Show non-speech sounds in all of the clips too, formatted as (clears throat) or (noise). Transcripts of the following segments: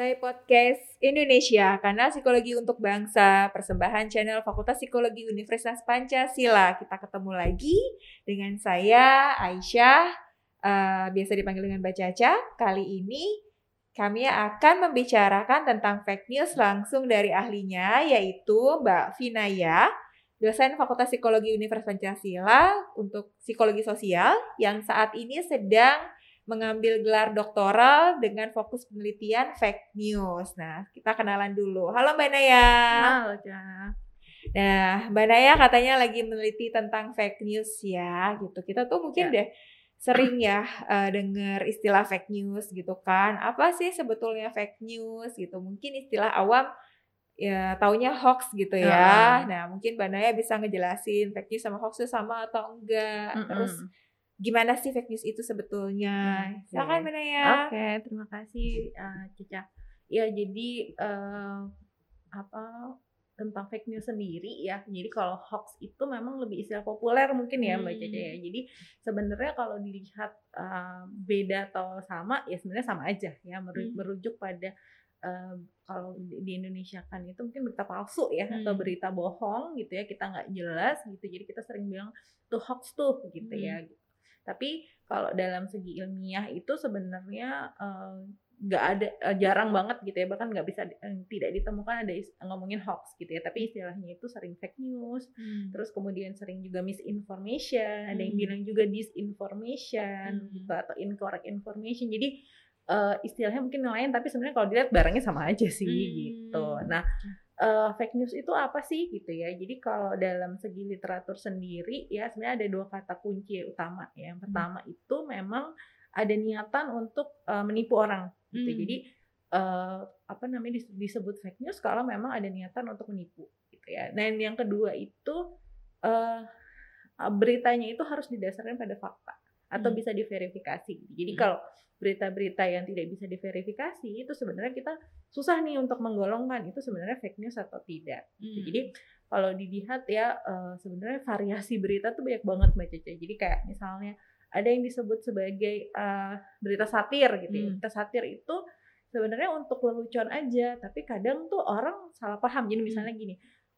Saya Podcast Indonesia, kanal psikologi untuk bangsa, persembahan channel Fakultas Psikologi Universitas Pancasila. Kita ketemu lagi dengan saya Aisyah, uh, biasa dipanggil dengan Mbak Caca. Kali ini kami akan membicarakan tentang fake news langsung dari ahlinya, yaitu Mbak Vinaya, dosen Fakultas Psikologi Universitas Pancasila untuk psikologi sosial yang saat ini sedang mengambil gelar doktoral dengan fokus penelitian fake news. Nah, kita kenalan dulu. Halo Mbak Naya. Halo, Cak. Nah, Mbak Naya katanya lagi meneliti tentang fake news ya, gitu. Kita tuh mungkin ya. deh sering ya uh, dengar istilah fake news gitu kan. Apa sih sebetulnya fake news gitu? Mungkin istilah awam ya taunya hoax gitu ya. Uh. Nah, mungkin Mbak Naya bisa ngejelasin fake news sama hoax itu sama atau enggak. Mm -mm. Terus gimana sih fake news itu sebetulnya? Okay. Silakan Mbak ya. Oke, okay, terima kasih uh, Cica. Ya, jadi uh, apa tentang fake news sendiri ya. Jadi kalau hoax itu memang lebih istilah populer mungkin ya Mbak Caca ya. Hmm. Jadi sebenarnya kalau dilihat uh, beda atau sama ya sebenarnya sama aja ya hmm. merujuk pada uh, kalau di Indonesia kan itu mungkin berita palsu ya hmm. atau berita bohong gitu ya kita nggak jelas gitu jadi kita sering bilang tuh hoax tuh gitu ya, hmm. ya tapi kalau dalam segi ilmiah itu sebenarnya nggak uh, ada uh, jarang banget gitu ya bahkan nggak bisa uh, tidak ditemukan ada ngomongin hoax gitu ya tapi istilahnya itu sering fake news hmm. terus kemudian sering juga misinformation hmm. ada yang hmm. bilang juga disinformation hmm. gitu atau incorrect information jadi uh, istilahnya mungkin lain tapi sebenarnya kalau dilihat barangnya sama aja sih hmm. gitu nah uh, fake news itu apa sih gitu ya. Jadi kalau dalam segi literatur sendiri ya sebenarnya ada dua kata kunci utama ya. Yang hmm. pertama hmm. itu memang ada niatan untuk uh, menipu orang gitu. Hmm. Jadi uh, apa namanya disebut fake news kalau memang ada niatan untuk menipu gitu ya. Dan yang kedua itu uh, beritanya itu harus didasarkan pada fakta atau hmm. bisa diverifikasi. Jadi hmm. kalau berita-berita yang tidak bisa diverifikasi itu sebenarnya kita susah nih untuk menggolongkan itu sebenarnya fake news atau tidak. Hmm. Jadi kalau dilihat ya uh, sebenarnya variasi berita tuh banyak banget Mbak Cece. Jadi kayak misalnya ada yang disebut sebagai uh, berita satir gitu ya. Hmm. Berita satir itu sebenarnya untuk lelucon aja, tapi kadang tuh orang salah paham. Jadi misalnya hmm. gini,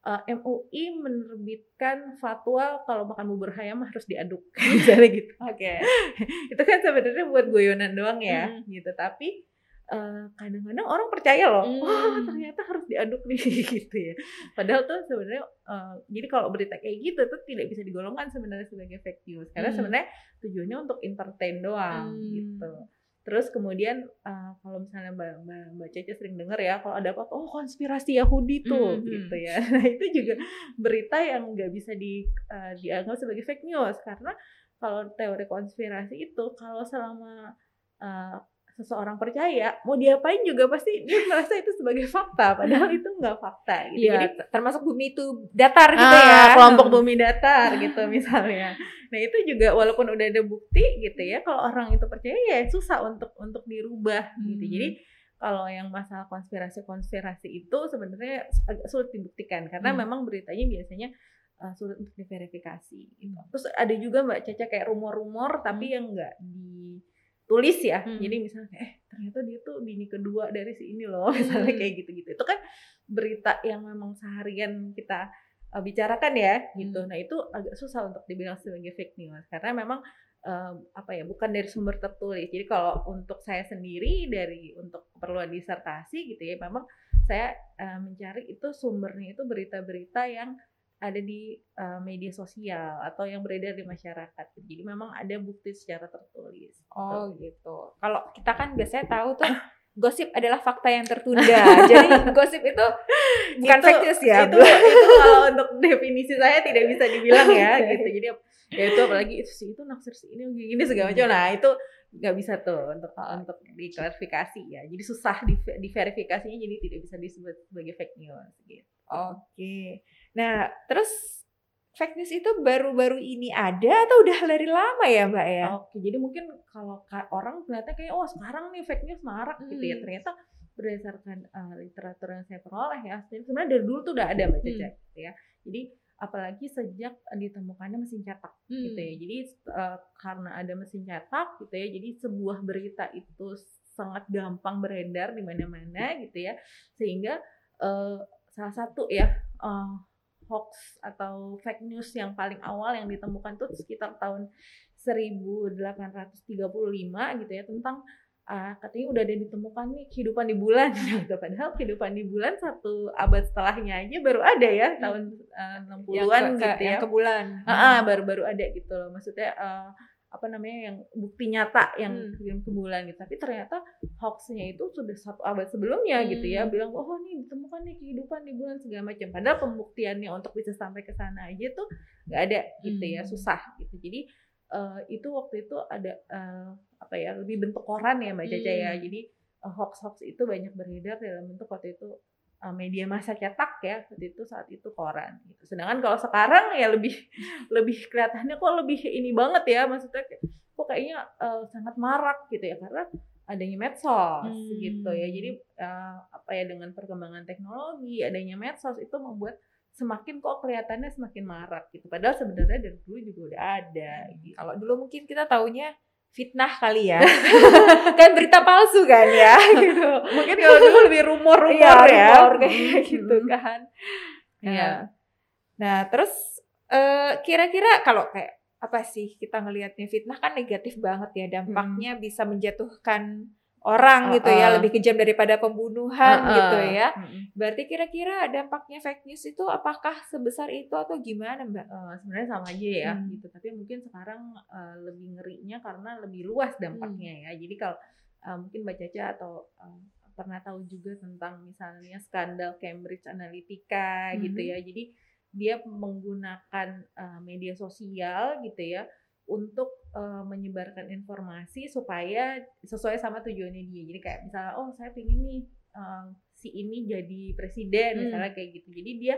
uh, eh, MUI menerbitkan fatwa kalau makan bubur ayam harus diaduk (laughs) misalnya gitu. Oke. Okay. itu kan sebenarnya buat goyonan doang ya hmm. gitu. Tapi kadang eh, kadang-kadang orang percaya loh, hmm. wah ternyata harus diaduk nih (laughs) gitu ya. Padahal tuh sebenarnya uh, jadi kalau berita kayak gitu tuh tidak bisa digolongkan sebenarnya sebagai fake news karena hmm. sebenarnya tujuannya untuk entertain doang hmm. gitu. Terus kemudian uh, kalau misalnya Mbak, Mbak, Mbak Cece sering dengar ya kalau ada apa oh konspirasi Yahudi tuh mm -hmm. gitu ya. (laughs) Nah itu juga berita yang nggak bisa di uh, dianggap sebagai fake news karena kalau teori konspirasi itu kalau selama uh, seseorang percaya mau diapain juga pasti dia merasa itu sebagai fakta padahal (laughs) itu nggak fakta gitu. Ya, Jadi termasuk bumi itu datar gitu ah, ya. Kelompok (laughs) bumi datar gitu (laughs) misalnya. Nah, itu juga walaupun udah ada bukti gitu ya kalau orang itu percaya ya susah untuk untuk dirubah hmm. gitu. Jadi hmm. kalau yang masalah konspirasi-konspirasi itu sebenarnya agak sulit dibuktikan karena hmm. memang beritanya biasanya uh, sulit untuk diverifikasi gitu. Hmm. Terus ada juga Mbak Caca kayak rumor-rumor tapi hmm. yang enggak di tulis ya hmm. jadi misalnya eh ternyata dia tuh bini kedua dari si ini loh (laughs) misalnya hmm. kayak gitu-gitu itu kan berita yang memang seharian kita uh, bicarakan ya gitu hmm. nah itu agak susah untuk dibilang sebagai fake news karena memang uh, apa ya bukan dari sumber tertulis jadi kalau untuk saya sendiri dari untuk keperluan disertasi gitu ya memang saya uh, mencari itu sumbernya itu berita-berita yang ada di uh, media sosial atau yang beredar di masyarakat. Jadi memang ada bukti secara tertulis. Oh gitu. gitu. Kalau kita kan biasanya tahu tuh (laughs) gosip adalah fakta yang tertunda. (laughs) Jadi gosip itu bukan itu, ya. Itu, itu kalau untuk definisi saya tidak bisa dibilang ya (laughs) gitu. Jadi ya itu apalagi itu sih itu naksir sih ini gini segala macam. Nah itu nggak bisa tuh untuk untuk diklarifikasi ya. Jadi susah di, diverifikasinya jadi tidak bisa disebut sebagai fake news gitu. Oke. Okay. Nah, terus fake news itu baru-baru ini ada atau udah dari lama ya Mbak ya? Oke, jadi mungkin kalau orang ternyata kayak oh sekarang nih fake news marak hmm. gitu ya. Hmm. Ternyata berdasarkan uh, literatur yang saya peroleh ya, sebenarnya dari dulu tuh udah ada Mbak Caca hmm. gitu ya. Jadi apalagi sejak ditemukannya mesin cetak hmm. gitu ya. Hmm. Jadi uh, karena ada mesin cetak gitu ya, jadi sebuah berita itu sangat gampang beredar di mana-mana gitu ya sehingga uh, salah satu ya uh, hoax atau fake news yang paling awal yang ditemukan tuh sekitar tahun 1835 gitu ya tentang uh, katanya udah ada ditemukan nih kehidupan di bulan (laughs) gitu. Padahal kehidupan di bulan satu abad setelahnya aja baru ada ya hmm. tahun uh, 60-an gitu ya. Yang ke bulan. Uh, baru-baru ada gitu loh. Maksudnya uh, apa namanya yang bukti nyata yang hmm. ke bulan gitu. Tapi ternyata hoaxnya itu sudah satu abad sebelumnya hmm. gitu ya. Bilang oh nih ditemukan nih kehidupan di bulan segala macam. Padahal pembuktiannya untuk bisa sampai ke sana aja tuh nggak ada gitu ya, hmm. ya, susah gitu. Jadi uh, itu waktu itu ada uh, apa ya lebih bentuk koran ya mbak Caca ya. hmm. ya jadi uh, hoax hoax itu banyak beredar dalam bentuk waktu itu media massa cetak ya waktu itu saat itu koran gitu sedangkan kalau sekarang ya lebih (laughs) lebih kelihatannya kok lebih ini banget ya maksudnya kok kayaknya uh, sangat marak gitu ya karena adanya medsos hmm. gitu ya jadi uh, apa ya dengan perkembangan teknologi adanya medsos itu membuat semakin kok kelihatannya semakin marak gitu. Padahal sebenarnya dari dulu juga udah ada. Gitu. Kalau dulu mungkin kita taunya fitnah kali ya. (laughs) kan berita palsu kan ya (laughs) gitu. Mungkin kalau dulu lebih rumor-rumor iya, ya. Rumor kayak gitu kan. Iya. Nah, nah terus eh, kira-kira kalau kayak apa sih kita ngelihatnya fitnah kan negatif banget ya dampaknya hmm. bisa menjatuhkan orang uh, gitu ya lebih kejam daripada pembunuhan uh, uh. gitu ya. Berarti kira-kira dampaknya fake news itu apakah sebesar itu atau gimana Mbak? Uh, sebenarnya sama aja ya hmm. gitu. Tapi mungkin sekarang uh, lebih ngerinya karena lebih luas dampaknya hmm. ya. Jadi kalau uh, mungkin Mbak Caca atau uh, pernah tahu juga tentang misalnya skandal Cambridge Analytica hmm. gitu ya. Jadi dia menggunakan uh, media sosial gitu ya untuk uh, menyebarkan informasi supaya sesuai sama tujuannya dia. Jadi kayak misalnya, oh saya pengen nih uh, si ini jadi presiden, hmm. misalnya kayak gitu. Jadi dia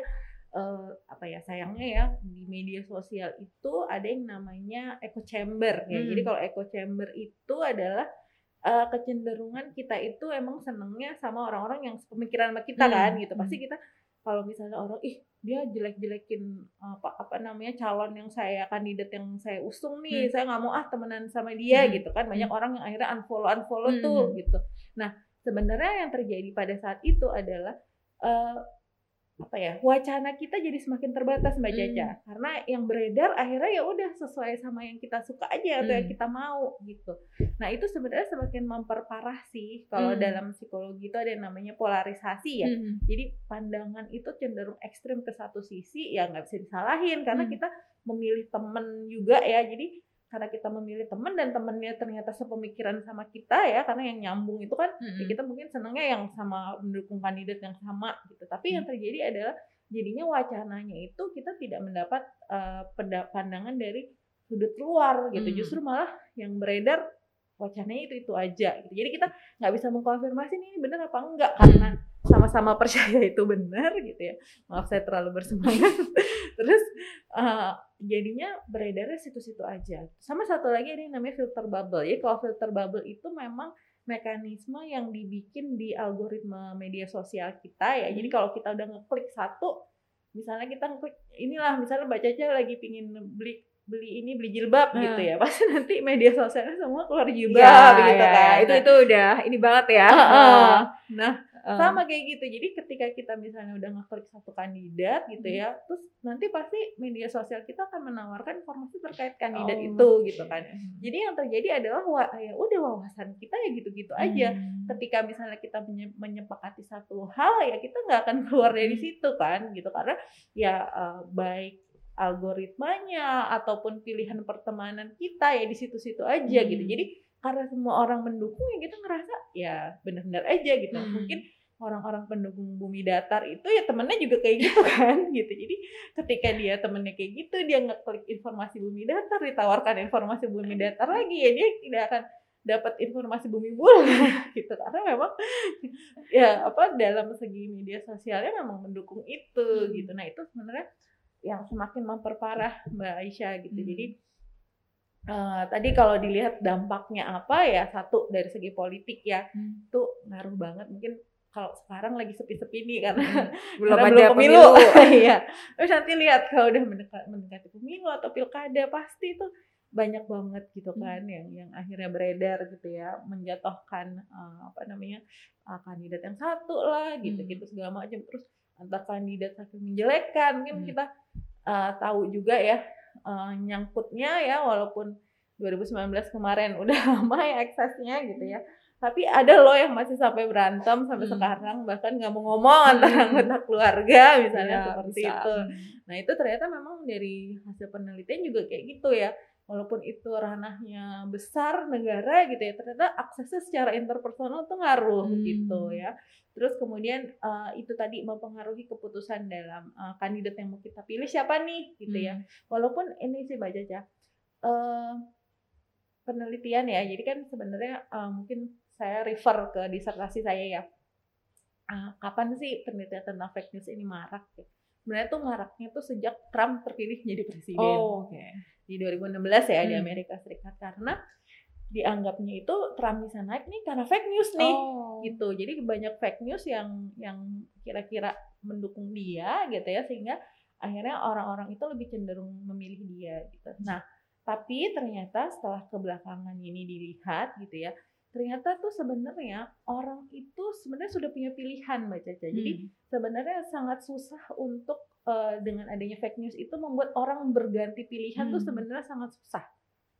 uh, apa ya sayangnya ya di media sosial itu ada yang namanya echo chamber ya. Hmm. Jadi kalau echo chamber itu adalah uh, kecenderungan kita itu emang senengnya sama orang-orang yang pemikiran sama kita hmm. kan gitu. Pasti hmm. kita kalau misalnya orang ih dia jelek-jelekin apa apa namanya calon yang saya kandidat yang saya usung nih hmm. saya nggak mau ah temenan sama dia hmm. gitu kan banyak hmm. orang yang akhirnya unfollow unfollow hmm. tuh gitu nah sebenarnya yang terjadi pada saat itu adalah uh, apa ya wacana kita jadi semakin terbatas mbak Caca hmm. karena yang beredar akhirnya ya udah sesuai sama yang kita suka aja atau hmm. yang kita mau gitu nah itu sebenarnya semakin memperparah sih kalau hmm. dalam psikologi itu ada yang namanya polarisasi ya hmm. jadi pandangan itu cenderung ekstrim ke satu sisi ya nggak bisa disalahin karena hmm. kita memilih temen juga ya jadi karena kita memilih teman dan temennya ternyata sepemikiran sama kita ya karena yang nyambung itu kan mm-hmm. ya kita mungkin senangnya yang sama mendukung kandidat yang sama gitu tapi mm-hmm. yang terjadi adalah jadinya wacananya itu kita tidak mendapat uh, pandangan dari sudut luar gitu mm-hmm. justru malah yang beredar wacananya itu itu aja gitu jadi kita nggak bisa mengkonfirmasi ini benar apa enggak karena sama-sama percaya itu benar gitu ya maaf saya terlalu bersemangat (laughs) terus uh, jadinya beredarnya situ-situ aja. Sama satu lagi yang namanya filter bubble. Ya kalau filter bubble itu memang mekanisme yang dibikin di algoritma media sosial kita ya. Jadi hmm. kalau kita udah ngeklik satu misalnya kita ngeklik inilah misalnya baca aja lagi pingin beli beli ini beli jilbab hmm. gitu ya. (laughs) Pasti nanti media sosialnya semua keluar jilbab ya, gitu ya, kan. itu itu udah ini banget ya. Uh, uh. nah uh. sama kayak gitu jadi ketika kita misalnya udah ngeklik satu kandidat gitu hmm. ya terus nanti pasti media sosial kita akan menawarkan informasi terkait kandidat oh, itu okay. gitu kan jadi yang terjadi adalah wah ya udah wawasan kita ya gitu-gitu aja hmm. ketika misalnya kita menyepakati satu hal ya kita nggak akan keluar dari hmm. situ kan gitu karena ya uh, baik algoritmanya ataupun pilihan pertemanan kita ya di situ-situ aja gitu. hmm. gitu. Jadi karena semua orang mendukung ya kita ngerasa ya benar-benar aja gitu. Hmm. Mungkin orang-orang pendukung bumi datar itu ya temennya juga kayak gitu (laughs) kan gitu. Jadi ketika dia temennya kayak gitu dia ngeklik informasi bumi datar ditawarkan informasi bumi datar lagi ya dia tidak akan dapat informasi bumi bulan (laughs) gitu karena memang ya apa dalam segi media sosialnya memang mendukung itu hmm. gitu. Nah itu sebenarnya yang semakin memperparah Mbak Aisyah gitu. Hmm. Jadi uh, tadi kalau dilihat dampaknya apa ya satu dari segi politik ya hmm. itu ngaruh banget mungkin kalau sekarang lagi sepi-sepi nih karena hmm. (laughs) belum karena belum pemilu. (laughs) Iya. Terus nanti lihat kalau udah mendekat, mendekati pemilu atau pilkada pasti itu banyak banget gitu kan hmm. yang yang akhirnya beredar gitu ya menjatuhkan uh, apa namanya uh, kandidat yang satu lah gitu hmm. gitu segala macam terus antar kandidat saking menjelekkan mungkin hmm. kita uh, tahu juga ya uh, nyangkutnya ya walaupun 2019 kemarin udah (laughs) lama ya eksesnya gitu ya tapi ada loh yang masih sampai berantem sampai hmm. sekarang bahkan nggak mau ngomong hmm. antara anggota keluarga misalnya ya, seperti bisa. itu hmm. nah itu ternyata memang dari hasil penelitian juga kayak gitu ya walaupun itu ranahnya besar negara gitu ya ternyata aksesnya secara interpersonal tuh ngaruh hmm. gitu ya terus kemudian uh, itu tadi mempengaruhi keputusan dalam uh, kandidat yang mau kita pilih siapa nih gitu ya. hmm. ya walaupun ini sih baca aja uh, penelitian ya jadi kan sebenarnya uh, mungkin saya refer ke disertasi saya ya. Uh, kapan sih penelitian tentang fake news ini marak ya? Sebenarnya tuh maraknya tuh sejak Trump terpilih jadi presiden. Oh, okay di 2016 ya hmm. di Amerika Serikat. Karena dianggapnya itu Trump bisa naik nih karena fake news nih oh. gitu. Jadi banyak fake news yang yang kira-kira mendukung dia gitu ya. Sehingga akhirnya orang-orang itu lebih cenderung memilih dia gitu. Nah tapi ternyata setelah kebelakangan ini dilihat gitu ya ternyata tuh sebenarnya orang itu sebenarnya sudah punya pilihan mbak Caca jadi hmm. sebenarnya sangat susah untuk uh, dengan adanya fake news itu membuat orang berganti pilihan hmm. tuh sebenarnya sangat susah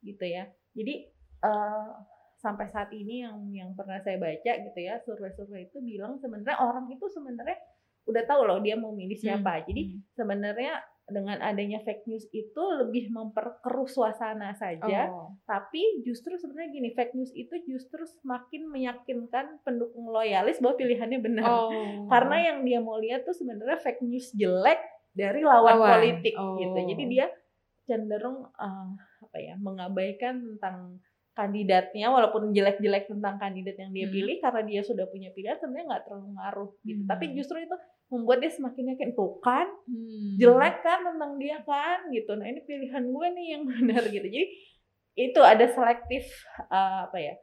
gitu ya. Jadi uh, sampai saat ini yang yang pernah saya baca gitu ya survei-survei itu bilang sebenarnya orang itu sebenarnya udah tahu loh dia mau milih siapa. Hmm. Jadi hmm. sebenarnya dengan adanya fake news itu lebih memperkeruh suasana saja, oh. tapi justru sebenarnya gini fake news itu justru semakin meyakinkan pendukung loyalis bahwa pilihannya benar, oh. (laughs) karena yang dia mau lihat tuh sebenarnya fake news jelek dari lawan, lawan. politik oh. gitu. Jadi dia cenderung uh, apa ya mengabaikan tentang kandidatnya walaupun jelek-jelek tentang kandidat yang dia hmm. pilih karena dia sudah punya pilihan sebenarnya nggak terlalu ngaruh gitu. Hmm. Tapi justru itu membuat dia semakin yakin tuh kan hmm. jelek kan tentang dia kan gitu. Nah ini pilihan gue nih yang (laughs) benar gitu. Jadi itu ada selektif uh, apa ya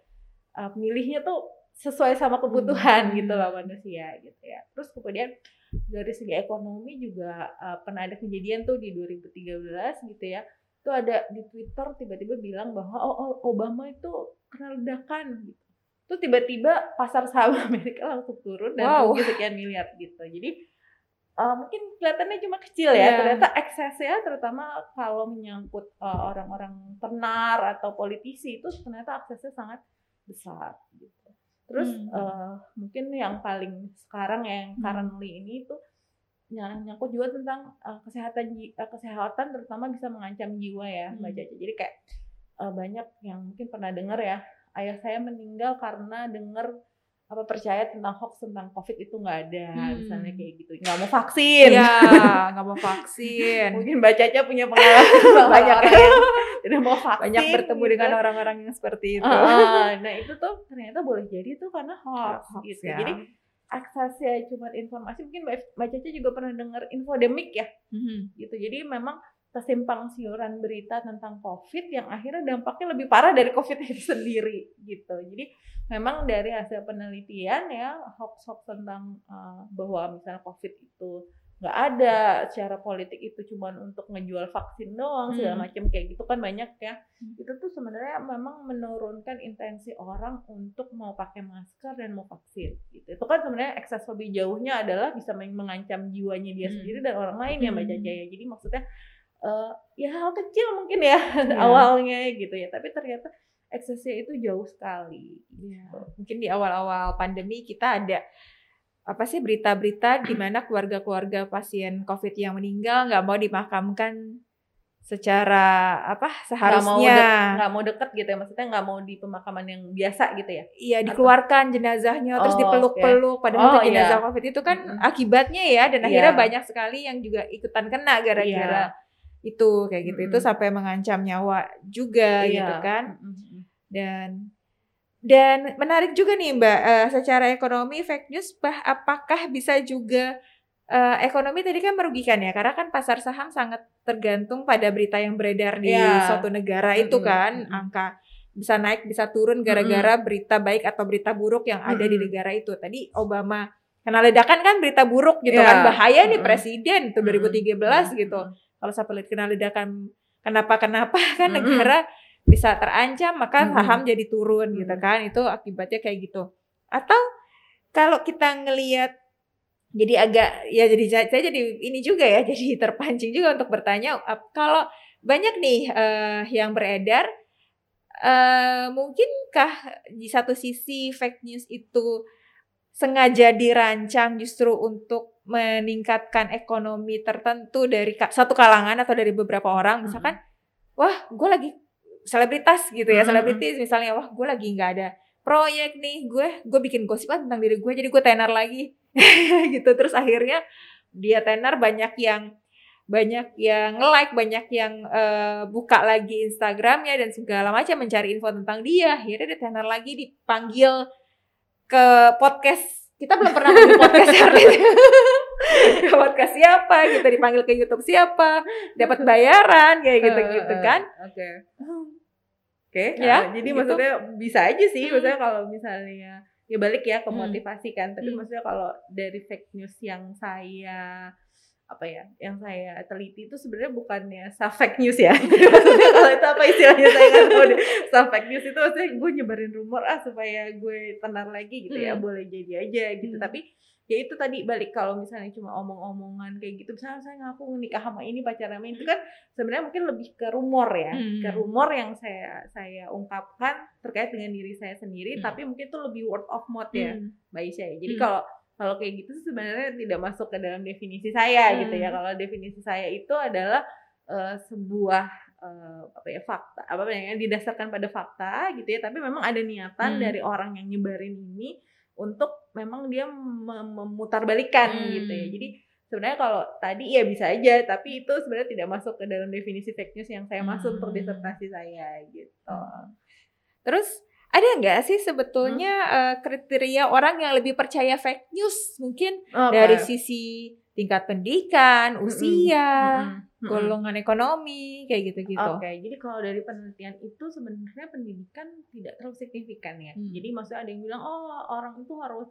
uh, milihnya tuh sesuai sama kebutuhan hmm. gitu lah manusia gitu ya. Terus kemudian dari segi ekonomi juga uh, pernah ada kejadian tuh di 2013 gitu ya itu ada di Twitter tiba-tiba bilang bahwa oh, oh Obama itu kena ledakan gitu tuh tiba-tiba pasar saham (laughs) Amerika langsung turun dan wow. sekian miliar gitu jadi uh, mungkin kelihatannya cuma kecil ya yeah. ternyata eksesnya terutama kalau menyangkut uh, orang-orang tenar atau politisi itu ternyata aksesnya sangat besar gitu Terus hmm. uh, mungkin yang paling sekarang yang hmm. currently ini itu nyangkut juga tentang uh, kesehatan uh, kesehatan terutama bisa mengancam jiwa ya hmm. Mbak Caca. Jadi kayak uh, banyak yang mungkin pernah dengar ya ayah saya meninggal karena dengar apa percaya tentang hoax tentang covid itu nggak ada hmm. misalnya kayak gitu. Nggak mau vaksin. Ya (laughs) nggak mau vaksin. Mungkin mbak Caca punya pengalaman (laughs) banyak yang tidak mau vaksin banyak bertemu gitu. dengan orang-orang yang seperti itu. Uh, nah itu tuh ternyata boleh jadi tuh karena hoax, hoax gitu. ya. jadi aksesnya cuma informasi. Mungkin mbak Caca juga pernah dengar infodemik ya? Hmm. gitu. Jadi memang kesimpang siuran berita tentang COVID yang akhirnya dampaknya lebih parah dari COVID (laughs) itu sendiri gitu. Jadi memang dari hasil penelitian ya hoax-hoax tentang uh, bahwa misalnya COVID itu nggak ada secara politik itu cuma untuk ngejual vaksin doang hmm. segala macam kayak gitu kan banyak ya hmm. itu tuh sebenarnya memang menurunkan intensi orang untuk mau pakai masker dan mau vaksin gitu itu kan sebenarnya ekses lebih jauhnya adalah bisa mengancam jiwanya dia hmm. sendiri dan orang lain ya mbak Caca ya jadi maksudnya uh, ya hal kecil mungkin ya (laughs) yeah. awalnya gitu ya tapi ternyata eksesnya itu jauh sekali yeah. Gitu. mungkin di awal-awal pandemi kita ada apa sih berita-berita di (clears throat) mana keluarga-keluarga pasien COVID yang meninggal nggak mau dimakamkan secara apa seharusnya nggak mau, de mau deket gitu ya maksudnya nggak mau di pemakaman yang biasa gitu ya iya dikeluarkan jenazahnya terus oh, dipeluk-peluk okay. padahal oh, itu jenazah iya. covid itu kan mm -hmm. akibatnya ya dan akhirnya yeah. banyak sekali yang juga ikutan kena gara-gara yeah itu kayak gitu mm -hmm. itu sampai mengancam nyawa juga iya. gitu kan mm -hmm. dan dan menarik juga nih mbak uh, secara ekonomi fake news bah apakah bisa juga uh, ekonomi tadi kan merugikan ya karena kan pasar saham sangat tergantung pada berita yang beredar di yeah. suatu negara mm -hmm. itu kan mm -hmm. angka bisa naik bisa turun gara-gara mm -hmm. berita baik atau berita buruk yang ada mm -hmm. di negara itu tadi Obama kena ledakan kan berita buruk gitu yeah. kan bahaya nih presiden tuh 2013 mm -hmm. gitu kalau sampai kena ledakan kenapa kenapa (laughs) kan mm -hmm. negara bisa terancam maka saham jadi turun gitu Mm. kan itu akibatnya kayak gitu atau kalau kita ngelihat jadi agak ya jadi saya jadi ini juga ya (laughs) jadi terpancing juga untuk bertanya kalau banyak nih eh, yang beredar eh mungkinkah di satu sisi fake news itu sengaja dirancang justru untuk meningkatkan ekonomi tertentu dari satu kalangan atau dari beberapa orang misalkan wah gue lagi selebritas gitu ya Mm-mm. selebritis misalnya wah gue lagi nggak ada proyek nih gue gue bikin gosip tentang diri gue jadi gue tenar lagi (laughs) gitu terus akhirnya dia tenar banyak yang banyak yang like banyak yang eh, buka lagi Instagramnya dan segala macam mencari info tentang dia akhirnya dia tenar lagi dipanggil ke podcast kita belum pernah ke podcast (laughs) podcast siapa gitu dipanggil ke YouTube siapa dapat (laughs) bayaran kayak gitu gitu kan Oke. Oke, Ya, ah, jadi gitu. maksudnya bisa aja sih, Hmm. maksudnya kalau misalnya ya balik ya ke Hmm. motivasi kan, tapi Hmm. maksudnya kalau dari fake news yang saya apa ya, yang saya teliti itu sebenarnya bukannya self fake news ya. (laughs) maksudnya kalau itu apa istilahnya saya nggak tahu deh. Self fake news itu maksudnya gue nyebarin rumor ah supaya gue tenar lagi gitu ya, Hmm. boleh jadi aja gitu. Hmm. Tapi ya itu tadi balik kalau misalnya cuma omong-omongan kayak gitu misalnya saya ngaku nikah sama ini pacaran sama itu kan sebenarnya mungkin lebih ke rumor ya Hmm. ke rumor yang saya saya ungkapkan terkait dengan diri saya sendiri Hmm. tapi mungkin itu lebih word of mouth ya Hmm. Mbak Isya ya. jadi Hmm. kalau kalau kayak gitu sebenarnya tidak masuk ke dalam definisi saya gitu ya Hmm. kalau definisi saya itu adalah eh, sebuah eh, apa ya fakta apa namanya didasarkan pada fakta gitu ya tapi memang ada niatan Hmm. dari orang yang nyebarin ini untuk memang dia mem- memutarbalikan Hmm. gitu ya jadi sebenarnya kalau tadi ya bisa aja tapi itu sebenarnya tidak masuk ke dalam definisi fake news yang saya maksud untuk Hmm. disertasi saya gitu Terus ada nggak sih sebetulnya eh, kriteria orang yang lebih percaya fake news? Mungkin Apa? dari sisi tingkat pendidikan, usia, Mm-mm. Mm-mm. golongan ekonomi, kayak gitu-gitu. Oke, jadi kalau dari penelitian itu sebenarnya pendidikan tidak terlalu signifikan ya. Hmm. Jadi maksudnya ada yang bilang oh orang itu harus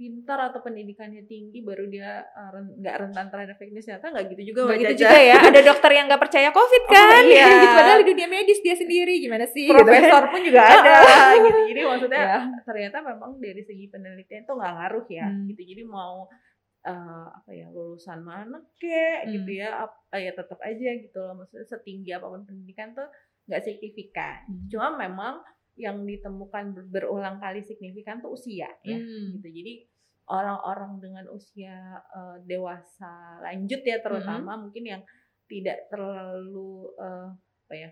pintar atau pendidikannya tinggi baru dia uh, ren- nggak rentan terhadap fake news. Ternyata nggak gitu juga. Nggak gitu juga ya. (laughs) Ada dokter yang nggak percaya COVID Oh, kan? iya. (laughs) gitu. Padahal di dunia medis dia sendiri gimana sih? gitu kan. Profesor pun juga (laughs) ada gitu. Jadi maksudnya Ya. ternyata memang dari segi penelitian itu nggak ngaruh ya. Hmm. Gitu. Jadi mau uh, apa ya lulusan mana kek Hmm. gitu ya, ap- ya tetap aja gitu loh. Maksudnya setinggi apa pun pendidikan tuh nggak signifikan. Hmm. Cuma memang yang ditemukan ber- berulang kali signifikan tuh usia ya Hmm. gitu. Jadi orang-orang dengan usia eh, dewasa lanjut ya terutama Hmm. mungkin yang tidak terlalu eh, apa ya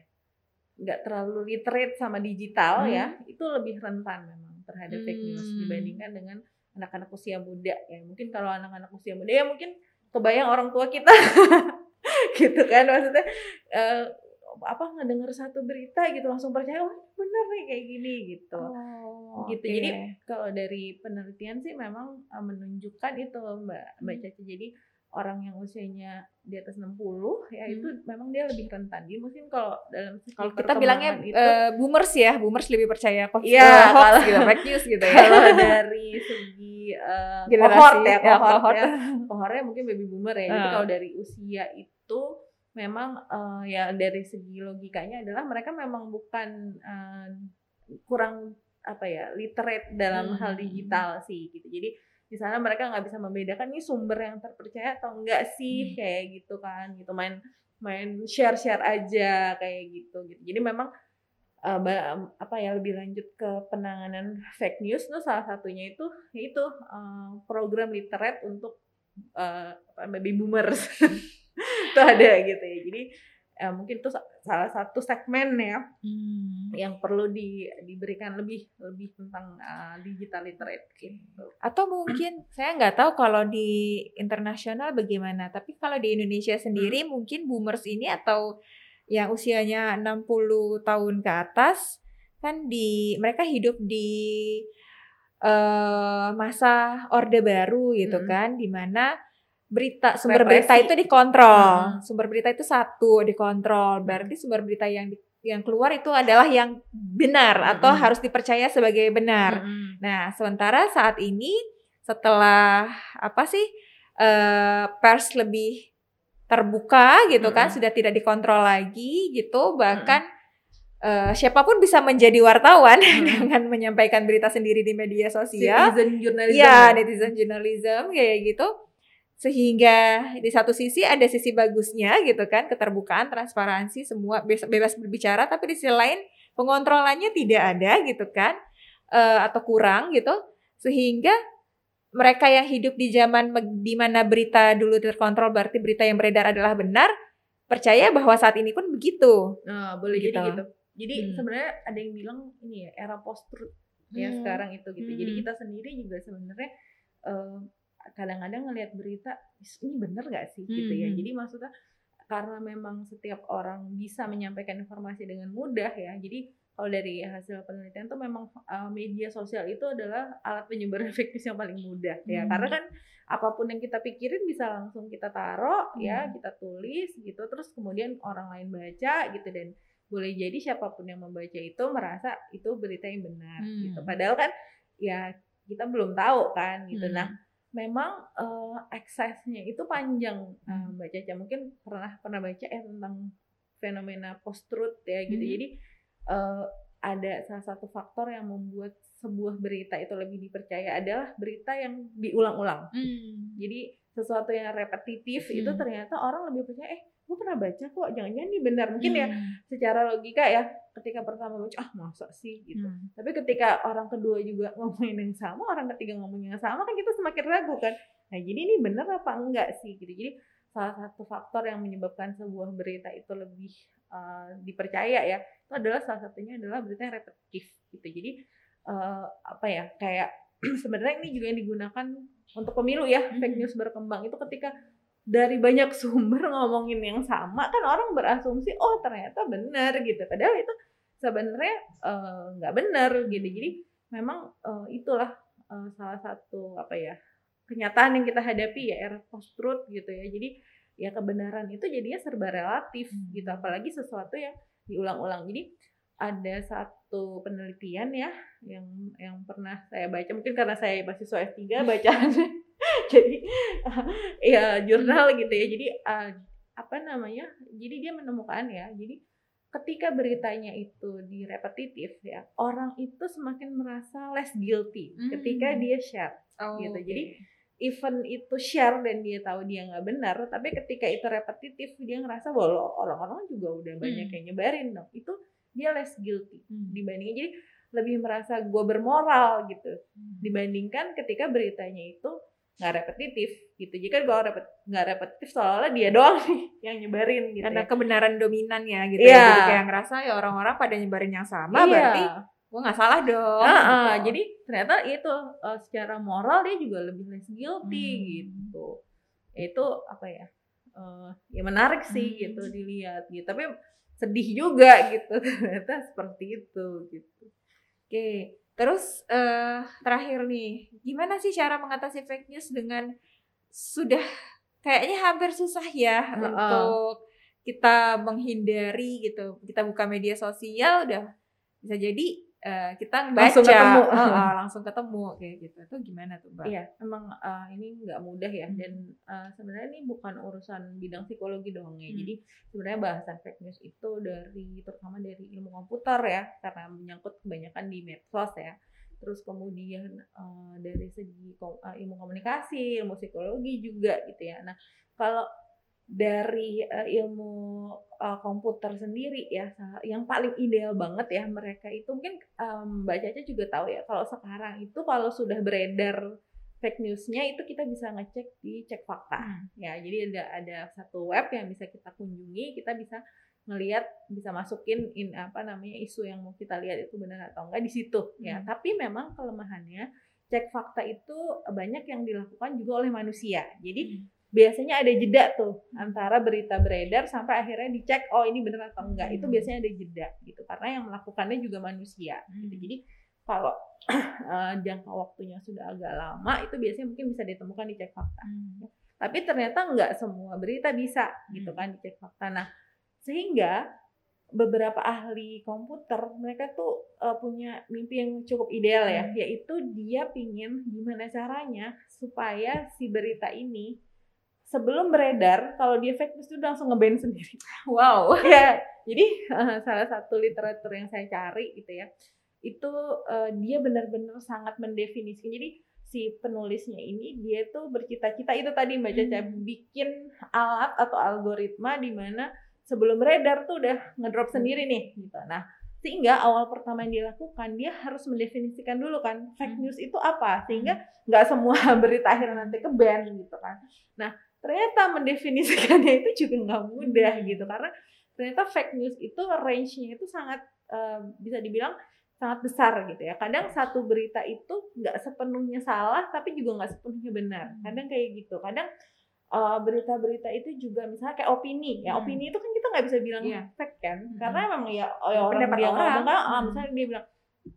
nggak terlalu literate sama digital Hmm. ya itu lebih rentan memang terhadap fake news Hmm. dibandingkan dengan anak-anak usia muda ya mungkin kalau anak-anak usia muda ya mungkin kebayang orang tua kita (laughs) gitu kan maksudnya eh, apa ngedenger satu berita gitu langsung percaya oh bener nih kayak gini gitu Oh, gitu oke. jadi kalau dari penelitian sih memang uh, menunjukkan itu mbak mbak Hmm. Caca jadi orang yang usianya di atas 60 ya Hmm. itu memang dia lebih rentan jadi mungkin kalau dalam kalau kita bilangnya itu eh, boomers ya, boomers lebih percaya kok Iya, eh, hoax kalau- gitu, (laughs) fake news gitu ya. kalau dari segi uh, Generasi, cohort ya ya, cohort, cohort. ya cohortnya mungkin baby boomer ya jadi Ah. kalau dari usia itu memang uh, ya dari segi logikanya adalah mereka memang bukan uh, kurang apa ya literate dalam Hmm. hal digital sih gitu jadi misalnya mereka nggak bisa membedakan ini sumber yang terpercaya atau enggak sih Hmm. kayak gitu kan gitu main main share share aja kayak gitu gitu jadi memang uh, apa ya lebih lanjut ke penanganan fake news tuh salah satunya itu yaitu uh, program literate untuk uh, baby boomers (laughs) itu ada gitu ya jadi eh, mungkin itu sa- salah satu segmen ya Hmm. yang perlu di, diberikan lebih lebih tentang uh, digital literate gitu. Atau mungkin (clears throat) saya nggak tahu kalau di internasional bagaimana, tapi kalau di Indonesia sendiri Hmm. mungkin boomers ini atau yang usianya 60 tahun ke atas kan di mereka hidup di eh masa orde baru gitu Mm. kan di mana berita sumber berita Represi. itu dikontrol. Mm. Sumber berita itu satu dikontrol. Berarti sumber berita yang di- yang keluar itu adalah yang benar atau Mm-mm. harus dipercaya sebagai benar. Mm-mm. Nah, sementara saat ini setelah apa sih eh, pers lebih terbuka gitu kan, Mm-mm. sudah tidak dikontrol lagi gitu, bahkan uh, siapa pun bisa menjadi wartawan hmm. (laughs) dengan menyampaikan berita sendiri di media sosial. Netizen journalism. Ya, netizen journalism kayak gitu. Sehingga di satu sisi ada sisi bagusnya gitu kan, keterbukaan, transparansi, semua bebas berbicara, tapi di sisi lain pengontrolannya tidak ada gitu kan, uh, atau kurang gitu. Sehingga mereka yang hidup di zaman di mana berita dulu terkontrol berarti berita yang beredar adalah benar, percaya bahwa saat ini pun begitu. Nah, boleh gitu. jadi gitu. Jadi hmm. sebenarnya ada yang bilang ini ya era post truth ya hmm. sekarang itu gitu. Hmm. Jadi kita sendiri juga sebenarnya uh, kadang-kadang ngelihat berita ini bener gak sih hmm. gitu ya. Hmm. Jadi maksudnya karena memang setiap orang bisa menyampaikan informasi dengan mudah ya. Jadi kalau dari hasil penelitian tuh memang uh, media sosial itu adalah alat penyebaran (laughs) efektif yang paling mudah ya. Hmm. Karena kan apa pun yang kita pikirin bisa langsung kita taruh ya, hmm. ya, kita tulis gitu terus kemudian orang lain baca gitu dan boleh jadi siapa pun yang membaca itu merasa itu berita yang benar hmm. gitu. Padahal kan ya kita belum tahu kan gitu. Hmm. Nah, memang uh, aksesnya itu panjang uh, Mbak Caca. Mungkin pernah pernah baca ya tentang fenomena post truth ya gitu. Hmm. Jadi uh, ada salah satu faktor yang membuat sebuah berita itu lebih dipercaya adalah berita yang diulang-ulang. Hmm. Jadi sesuatu yang repetitif hmm. itu ternyata orang lebih percaya eh gue pernah baca kok jangan-jangan ini benar mungkin ya, hmm. ya secara logika ya ketika pertama baca ah masa sih? Gitu. Hmm. tapi ketika orang kedua juga (laughs) ngomongin yang sama orang ketiga ngomongin yang sama kan kita semakin ragu kan. Nah jadi ini benar apa enggak sih? Gitu. Jadi salah satu faktor yang menyebabkan sebuah berita itu lebih uh, dipercaya ya itu adalah salah satunya adalah berita yang repetitif gitu. Jadi uh, apa ya kayak (clears throat) sebenarnya ini juga yang digunakan untuk pemilu ya fake hmm. news berkembang. Itu ketika dari banyak sumber (laughs) ngomongin yang sama kan orang berasumsi oh ternyata benar gitu. Padahal itu sebenarnya eh, nggak uh, benar gitu. Jadi memang uh, itulah uh, salah satu apa ya kenyataan yang kita hadapi ya era post truth gitu ya. Jadi ya kebenaran itu jadinya serba relatif hmm. gitu apalagi sesuatu yang diulang-ulang. Jadi ada satu penelitian ya yang yang pernah saya baca mungkin karena saya masih S3 (laughs) bacaan (laughs) jadi ya jurnal gitu ya jadi uh, apa namanya jadi dia menemukan ya jadi ketika beritanya itu direpetitif ya orang itu semakin merasa less guilty hmm. ketika dia share oh, gitu okay. jadi even itu share dan dia tahu dia nggak benar tapi ketika itu repetitif dia ngerasa bahwa orang-orang juga udah banyak hmm. yang nyebarin dong itu dia less guilty hmm. dibandingin jadi lebih merasa gue bermoral gitu hmm. dibandingkan ketika beritanya itu nggak repetitif gitu. Jika kalau repet nggak repetitif soalnya dia doang (laughs) nih yang nyebarin gitu. Karena ya. kebenaran dominan ya gitu. Yeah. Ya. Jadi kayak ngerasa ya orang-orang pada nyebarin yang sama yeah. berarti gue nggak salah dong. Uh, uh, gitu. Jadi ternyata itu uh, secara moral dia juga lebih less guilty hmm. gitu. Itu apa ya? Uh, ya menarik sih hmm. gitu dilihat gitu. Tapi sedih juga gitu (laughs) ternyata seperti itu gitu. Oke. Okay. Terus uh, terakhir nih, gimana sih cara mengatasi fake news dengan sudah kayaknya hampir susah ya uh -uh. untuk kita menghindari gitu. Kita buka media sosial udah bisa jadi uh, kita baca langsung ketemu, uh, uh, (laughs) langsung ketemu kayak gitu. Itu gimana tuh, Mbak? Iya, emang uh, ini nggak mudah ya. Hmm. Dan uh, sebenarnya ini bukan urusan bidang psikologi dong ya. Hmm. Jadi sebenarnya bahasan fake news itu dari terutama dari ilmu komputer ya, karena menyangkut kebanyakan di medsos ya. Terus kemudian uh, dari segi uh, ilmu komunikasi, ilmu psikologi juga gitu ya. Nah, kalau dari uh, ilmu uh, komputer sendiri ya yang paling ideal banget ya mereka itu mungkin um, Mbak Caca juga tahu ya kalau sekarang itu kalau sudah beredar fake newsnya itu kita bisa ngecek di cek fakta hmm. ya jadi ada ada satu web yang bisa kita kunjungi kita bisa ngelihat bisa masukin in apa namanya isu yang mau kita lihat itu benar atau enggak di situ ya. hmm. ya tapi memang kelemahannya cek fakta itu banyak yang dilakukan juga oleh manusia jadi hmm biasanya ada jeda tuh antara berita beredar sampai akhirnya dicek oh ini benar atau enggak itu hmm. biasanya ada jeda gitu karena yang melakukannya juga manusia gitu hmm. jadi kalau uh, (clears throat) jangka waktunya sudah agak lama itu biasanya mungkin bisa ditemukan di cek fakta hmm. tapi ternyata enggak semua berita bisa gitu kan dicek fakta nah sehingga beberapa ahli komputer mereka tuh uh, punya mimpi yang cukup ideal ya yaitu dia pingin gimana caranya supaya si berita ini sebelum beredar kalau dia fake news itu langsung ngeband sendiri. (laughs) Wow. ya, jadi uh, salah satu literatur yang saya cari gitu ya, itu uh, dia benar-benar sangat mendefinisikan. Jadi si penulisnya ini dia tuh bercita-cita itu tadi Mbak Caca hmm. bikin alat atau algoritma di mana sebelum beredar tuh udah ngedrop sendiri nih gitu. Nah, sehingga awal pertama yang dilakukan dia harus mendefinisikan dulu kan fake hmm. news itu apa sehingga hmm. nggak semua (laughs) berita akhirnya nanti ke ban gitu kan. Nah, ternyata mendefinisikannya itu juga nggak mudah gitu karena ternyata fake news itu range-nya itu sangat uh, bisa dibilang sangat besar gitu ya. Kadang satu berita itu nggak sepenuhnya salah, tapi juga nggak sepenuhnya benar. Hmm. Kadang kayak gitu. Kadang uh, berita-berita itu juga misalnya kayak opini ya. Hmm. Opini itu kan kita nggak bisa bilang yeah. fact kan, hmm. karena memang ya, ya orang Pendapat dia ngomong kan, hmm. misalnya dia bilang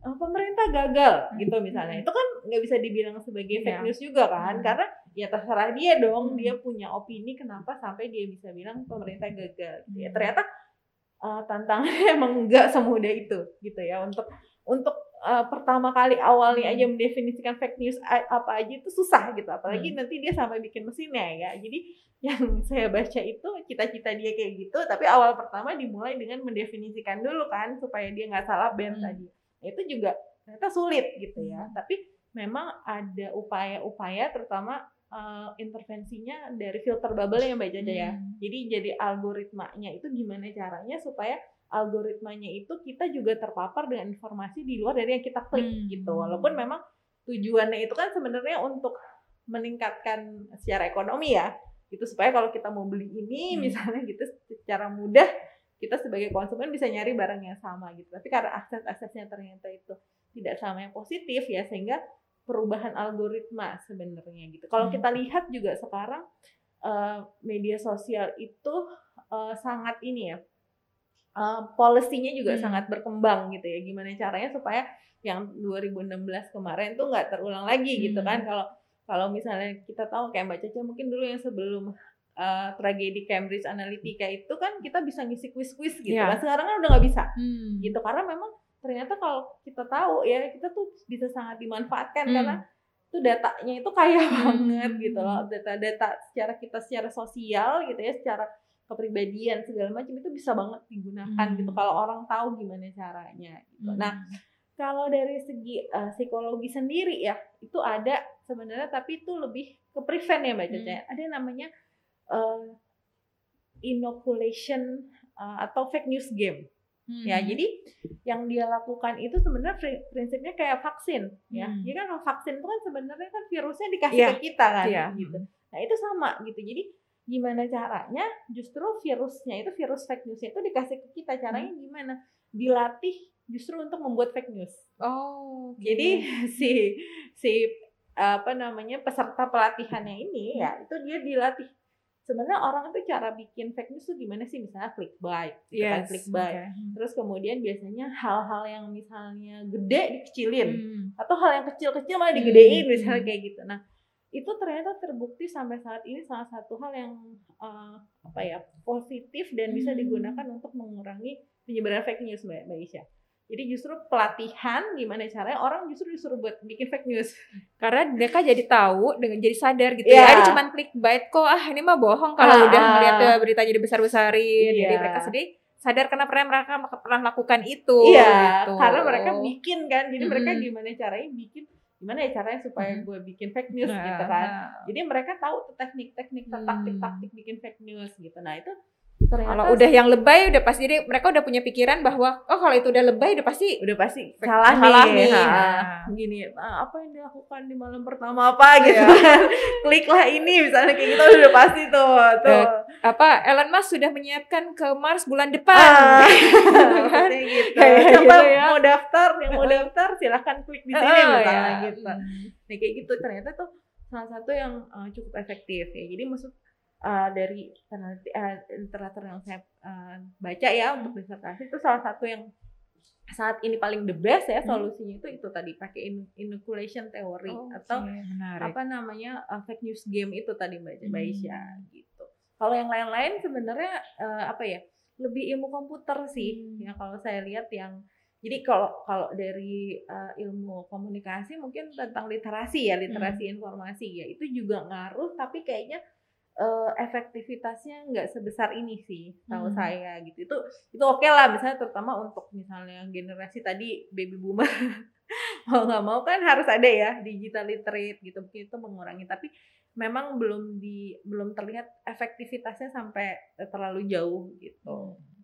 oh, pemerintah gagal hmm. gitu misalnya, itu kan nggak bisa dibilang sebagai fake yeah. news juga kan, hmm. karena ya terserah dia dong, hmm. dia punya opini kenapa sampai dia bisa bilang pemerintah gagal. Gitu ya ternyata uh, tantangannya (laughs) emang nggak semudah itu gitu ya untuk untuk uh, pertama kali awalnya aja hmm. mendefinisikan fake news apa aja itu susah gitu apalagi hmm. nanti dia sampai bikin mesinnya ya jadi (laughs) yang saya baca itu cita-cita dia kayak gitu tapi awal pertama dimulai dengan mendefinisikan dulu kan supaya dia nggak salah band hmm. tadi nah, itu juga ternyata sulit gitu ya hmm. tapi memang ada upaya-upaya terutama uh, intervensinya dari filter bubble yang aja ya hmm. jadi jadi algoritmanya itu gimana caranya supaya algoritmanya itu kita juga terpapar dengan informasi di luar dari yang kita klik hmm. gitu. Walaupun memang tujuannya itu kan sebenarnya untuk meningkatkan secara ekonomi ya. Itu supaya kalau kita mau beli ini hmm. misalnya gitu secara mudah kita sebagai konsumen bisa nyari barang yang sama gitu. Tapi karena akses-aksesnya ternyata itu tidak sama yang positif ya sehingga perubahan algoritma sebenarnya gitu. Kalau hmm. kita lihat juga sekarang uh, media sosial itu uh, sangat ini ya uh, policy-nya juga hmm. sangat berkembang gitu ya. Gimana caranya supaya yang 2016 kemarin tuh nggak terulang lagi hmm. gitu kan. Kalau kalau misalnya kita tahu kayak Mbak Caca mungkin dulu yang sebelum uh, tragedi Cambridge Analytica itu kan kita bisa ngisi kuis-kuis gitu. Yeah. Nah, sekarang kan udah nggak bisa. Hmm. Gitu karena memang ternyata kalau kita tahu ya kita tuh bisa sangat dimanfaatkan hmm. karena itu datanya itu kaya hmm. banget gitu loh data-data secara kita secara sosial gitu ya secara kepribadian segala macam itu bisa banget digunakan hmm. gitu kalau orang tahu gimana caranya gitu. Hmm. Nah, kalau dari segi uh, psikologi sendiri ya itu ada sebenarnya tapi itu lebih ke prevent ya Mbak Caca. Hmm. Ada yang namanya uh, inoculation uh, atau fake news game. Hmm. Ya, jadi yang dia lakukan itu sebenarnya prinsipnya kayak vaksin ya. Hmm. Jadi kan vaksin itu kan sebenarnya kan virusnya dikasih yeah. ke kita kan yeah. gitu. Nah, itu sama gitu. Jadi gimana caranya justru virusnya itu virus fake newsnya itu dikasih ke kita caranya hmm. gimana dilatih justru untuk membuat fake news oh okay. jadi (laughs) si si apa namanya peserta pelatihannya ini ya itu dia dilatih sebenarnya orang itu cara bikin fake news tuh gimana sih misalnya clickbait gitu kan, yes, kan clickbait okay. Hmm. terus kemudian biasanya hal-hal yang misalnya gede dikecilin hmm. atau hal yang kecil-kecil malah digedein hmm. misalnya kayak gitu nah itu ternyata terbukti sampai saat ini salah satu hal yang uh, apa ya positif dan bisa hmm. digunakan untuk mengurangi penyebaran fake news mbak mbak Isya. Jadi justru pelatihan gimana caranya orang justru disuruh buat bikin fake news. Karena mereka jadi tahu dengan jadi sadar gitu yeah. ya. Ini cuma clickbait kok ah ini mah bohong kalau ah, udah melihat berita jadi besar-besarin. Yeah. Jadi mereka sedih sadar karena pernah mereka pernah lakukan itu. Iya. Gitu. Karena mereka bikin kan. Jadi hmm. mereka gimana caranya bikin gimana ya caranya supaya gue bikin fake news nah, gitu kan. Nah. Jadi mereka tahu tuh teknik-teknik, hmm. taktik-taktik bikin fake news gitu. Nah itu kalau udah yang lebay udah pasti jadi mereka udah punya pikiran bahwa oh kalau itu udah lebay udah pasti udah pasti salah, salah nih, nih. Nah, gini nah, apa yang dilakukan di malam pertama apa? (laughs) Gitu. (laughs) Kliklah ini misalnya kayak gitu udah pasti tuh tuh. Uh, apa Elon Musk sudah menyiapkan ke Mars bulan depan. Ah, (laughs) kan? gitu. Siapa gitu ya. mau daftar yang mau daftar silahkan klik di sini oh, misalnya ya. gitu. Nah kayak gitu. Ternyata tuh salah satu yang uh, cukup efektif ya. Jadi maksud uh, dari peneliti uh, literatur yang saya uh, baca ya untuk disertasi itu salah satu yang saat ini paling the best ya hmm. solusinya itu itu tadi pakai in, inoculation theory oh, atau okay. apa namanya uh, fake news game itu tadi mbak hmm. Isya gitu. Kalau yang lain-lain sebenarnya uh, apa ya lebih ilmu komputer sih hmm. ya kalau saya lihat yang jadi kalau kalau dari uh, ilmu komunikasi mungkin tentang literasi ya literasi hmm. informasi ya itu juga ngaruh tapi kayaknya uh, efektivitasnya nggak sebesar ini sih tahu Hmm. saya gitu itu itu oke lah misalnya terutama untuk misalnya generasi tadi baby boomer (laughs) mau nggak mau kan harus ada ya digital literate gitu mungkin itu mengurangi tapi memang belum di belum terlihat efektivitasnya sampai terlalu jauh gitu sih.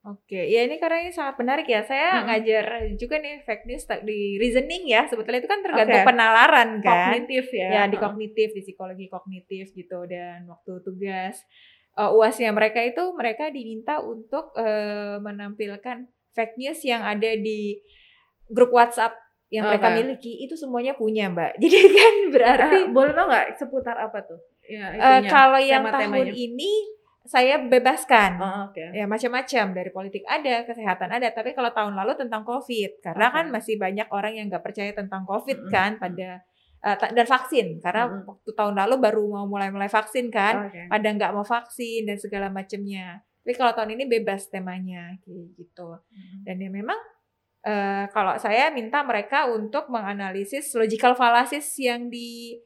Oke, ya ini karena ini sangat menarik ya. Saya Mm-mm. ngajar juga nih fake news di reasoning ya. Sebetulnya itu kan tergantung Oke. penalaran kan. kognitif ya Ya di kognitif, di psikologi kognitif gitu dan waktu tugas eh, uasnya mereka itu mereka diminta untuk eh, menampilkan fake news yang ada di grup WhatsApp yang mereka Oke. miliki itu semuanya punya mbak. (laughs) Jadi kan berarti Ah, boleh tau nggak seputar apa tuh ya itunya, kalau yang tahun ini saya bebaskan. Oh, oke ya macam-macam dari politik ada kesehatan ada tapi kalau tahun lalu tentang covid karena Oke. kan masih banyak orang yang nggak percaya tentang covid Mm-mm. kan pada ta- dan vaksin karena Mm-mm. waktu tahun lalu baru mau mulai-mulai vaksin kan Oke. pada nggak mau vaksin dan segala macamnya tapi kalau tahun ini bebas temanya kayak gitu Mm-mm. dan ya memang eh, kalau saya minta mereka untuk menganalisis logical fallacies yang di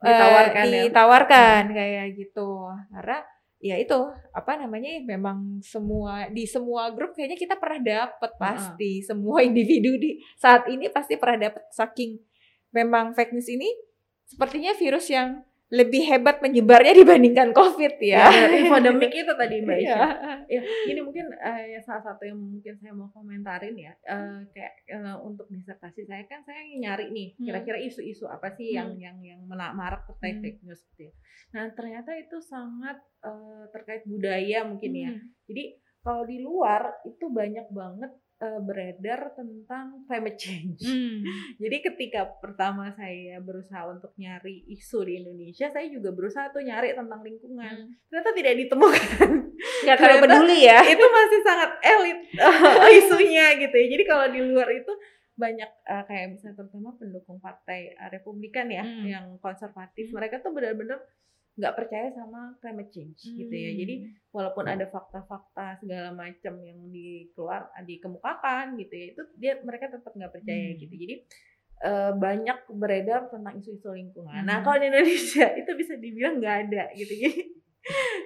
eh, Ditawarkan ya. ditawarkan kayak gitu karena ya itu apa namanya memang semua di semua grup kayaknya kita pernah dapet pasti. Semua individu di saat ini pasti pernah dapet. Saking memang fake news ini sepertinya virus yang lebih hebat menyebarnya dibandingkan covid ya, ya, (laughs) infodemic itu tadi mbak Iya. Isya. ya ini mungkin eh, ya salah satu yang mungkin saya mau komentarin ya eh, kayak eh, untuk disertasi saya kan saya nyari nih Hmm. kira-kira isu-isu apa sih yang Hmm. yang yang marak terkait Hmm. fake news gitu ya. Nah ternyata itu sangat eh, terkait budaya mungkin ya. Hmm. Jadi kalau di luar itu banyak banget eh, beredar tentang climate change. Hmm. (laughs) Jadi ketika pertama saya berusaha untuk nyari isu di Indonesia, saya juga berusaha tuh nyari tentang lingkungan. Hmm. Ternyata tidak ditemukan. (laughs) nggak terlalu peduli ya (laughs) itu masih sangat elit isunya gitu ya. Jadi kalau di luar itu banyak eh, kayak misalnya terutama pendukung partai eh, Republikan ya Hmm. yang konservatif, Hmm. mereka tuh benar-benar nggak percaya sama climate change gitu ya. Hmm. Jadi walaupun ada fakta-fakta segala macam yang dikeluar dikemukakan gitu ya, itu dia mereka tetap nggak percaya Hmm. gitu. Jadi eh, banyak beredar tentang isu-isu lingkungan. Nah Hmm. kalau di Indonesia (laughs) itu bisa dibilang nggak ada gitu. Jadi